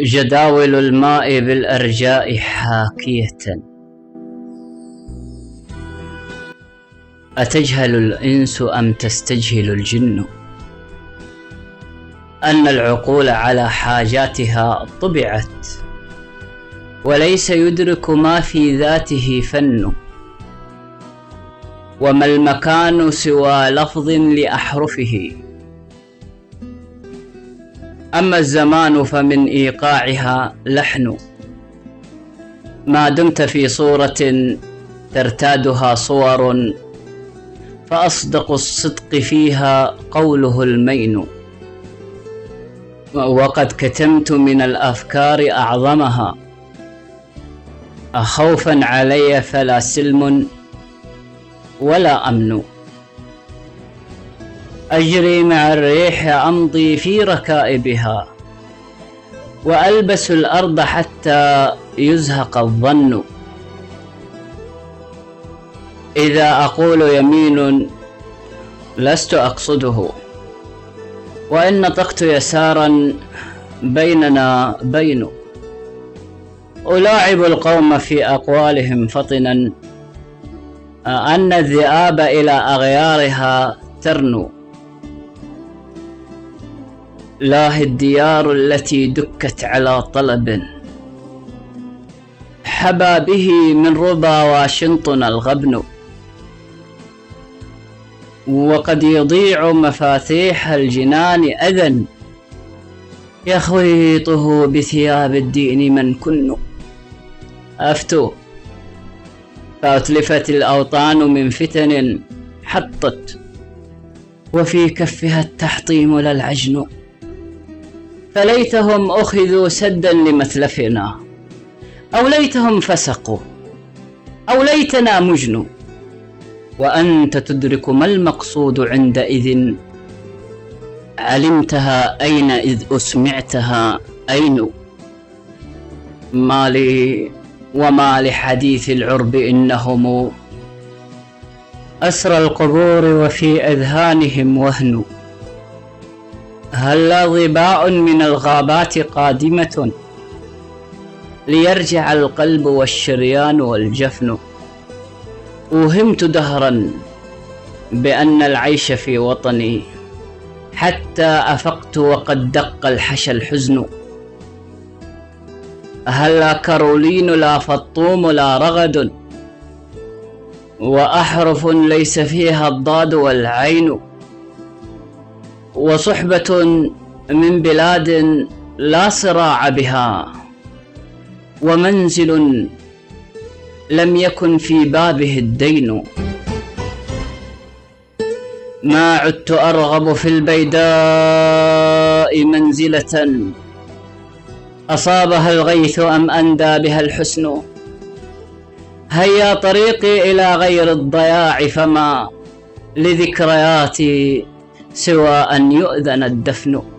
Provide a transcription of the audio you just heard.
جداول الماء بالأرجاء حاكية. أتجهل الإنس أم تستجهل الجن؟ أن العقول على حاجاتها طبعت وليس يدرك ما في ذاته فن. وما المكان سوى لفظ لأحرفه؟ أما الزمان فمن إيقاعها لحن. ما دمت في صورة ترتادها صور. فأصدق الصدق فيها قوله المين. وقد كتمت من الأفكار أعظمها. أخوفا علي فلا سلم ولا أمن. أجري مع الريح أمضي في ركائبها وألبس الأرض حتى يزهق الظن. إذا أقول يمين لست أقصده وإن نطقت يسارا بيننا بين. ألاعب القوم في أقوالهم فطنا أن الذئاب إلى أغيارها ترنو. لاه الديار التي دكت على طلب. حبى به من ربى واشنطن الغبن. وقد يضيع مفاتيح الجنان أذى يخويطه بثياب الدين من كن. أفتو فأتلفت الأوطان من فتن حطت. وفي كفها التحطيم للعجن فليتهم أخذوا سدا لمثلفنا أو ليتهم فسقوا أو ليتنا مجنوا وأنت تدرك ما المقصود عندئذ؟ علمتها أين إذ أسمعتها؟ أين؟ ما لي وما لحديث العرب إنهم. أسرى القبور وفي أذهانهم وهن. هلا ظباء من الغابات قادمة؟ ليرجع القلب والشريان والجفن. أوهمت دهرا بأن العيش في وطني. حتى أفقت وقد دق الحشى الحزن. هلا كرولين لا فطوم لا رغد؟ وأحرف ليس فيها الضاد والعين. وصحبة من بلاد لا صراع بها ومنزل لم يكن في بابه الدين. ما عدت أرغب في البيداء منزلة. أصابها الغيث أم أندى بها الحسن؟ هيا طريقي إلى غير الضياع فما لذكرياتي سوى أن يؤذن الدفن.